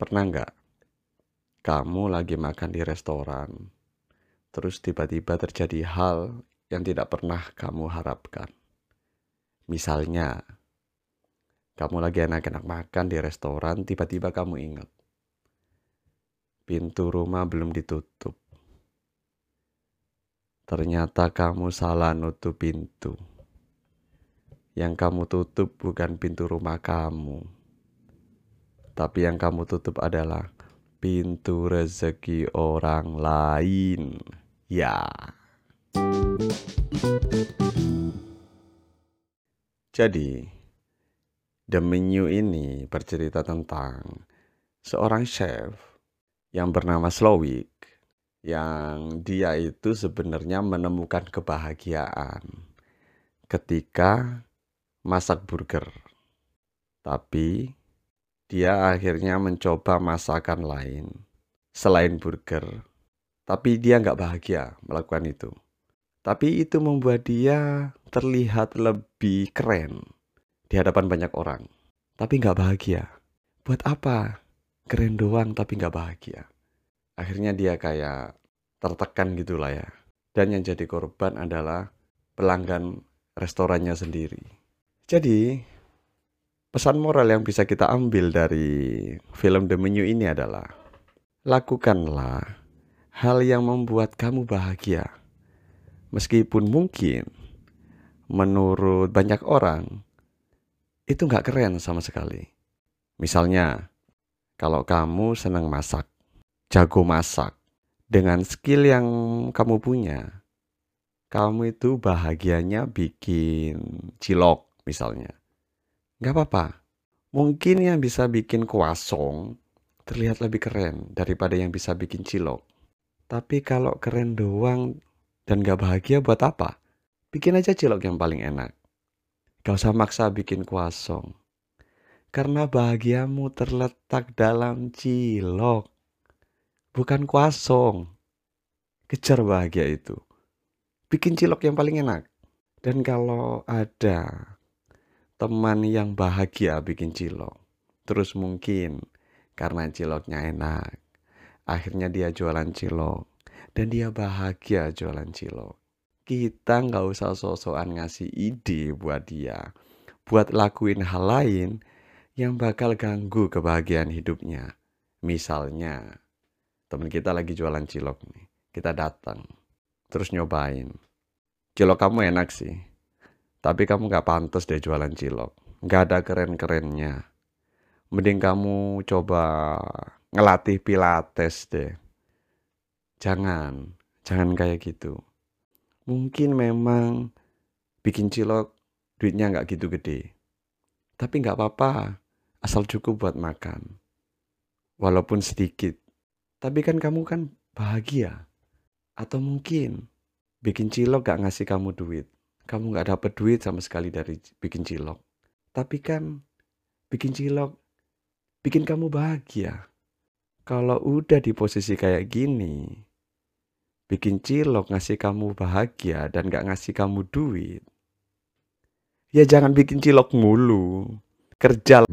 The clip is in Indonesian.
Pernah nggak kamu lagi makan di restoran, terus tiba-tiba terjadi hal yang tidak pernah kamu harapkan? Misalnya, kamu lagi enak-enak makan di restoran, tiba-tiba kamu ingat pintu rumah belum ditutup. Ternyata kamu salah nutup pintu. Yang kamu tutup bukan pintu rumah kamu, tapi yang kamu tutup adalah pintu rezeki orang lain. Ya. Jadi, The Menu ini bercerita tentang seorang chef yang bernama Slowik yang dia itu sebenarnya menemukan kebahagiaan ketika masak burger. Tapi dia akhirnya mencoba masakan lain selain burger. Tapi dia nggak bahagia melakukan itu. Tapi itu membuat dia terlihat lebih keren di hadapan banyak orang. Tapi nggak bahagia. Buat apa? Keren doang tapi nggak bahagia. Akhirnya dia kayak tertekan gitulah ya. Dan yang jadi korban adalah pelanggan restorannya sendiri. Jadi, pesan moral yang bisa kita ambil dari film The Menu ini adalah lakukanlah hal yang membuat kamu bahagia. Meskipun mungkin menurut banyak orang itu nggak keren sama sekali. Misalnya, kalau kamu senang masak, jago masak, dengan skill yang kamu punya, kamu itu bahagianya bikin cilok misalnya. Gak apa-apa. Mungkin yang bisa bikin kuasong terlihat lebih keren daripada yang bisa bikin cilok. Tapi kalau keren doang dan gak bahagia buat apa? Bikin aja cilok yang paling enak. Gak usah maksa bikin kuasong. Karena bahagiamu terletak dalam cilok. Bukan kuasong. Kejar bahagia itu. Bikin cilok yang paling enak. Dan kalau ada teman yang bahagia bikin cilok. Terus mungkin karena ciloknya enak. Akhirnya dia jualan cilok. Dan dia bahagia jualan cilok kita nggak usah sosokan ngasih ide buat dia buat lakuin hal lain yang bakal ganggu kebahagiaan hidupnya misalnya teman kita lagi jualan cilok nih kita datang terus nyobain cilok kamu enak sih tapi kamu nggak pantas deh jualan cilok nggak ada keren-kerennya mending kamu coba ngelatih pilates deh jangan jangan kayak gitu Mungkin memang bikin cilok duitnya nggak gitu gede. Tapi nggak apa-apa, asal cukup buat makan. Walaupun sedikit. Tapi kan kamu kan bahagia. Atau mungkin bikin cilok gak ngasih kamu duit. Kamu nggak dapet duit sama sekali dari bikin cilok. Tapi kan bikin cilok bikin kamu bahagia. Kalau udah di posisi kayak gini, bikin cilok ngasih kamu bahagia dan gak ngasih kamu duit, ya jangan bikin cilok mulu. Kerja.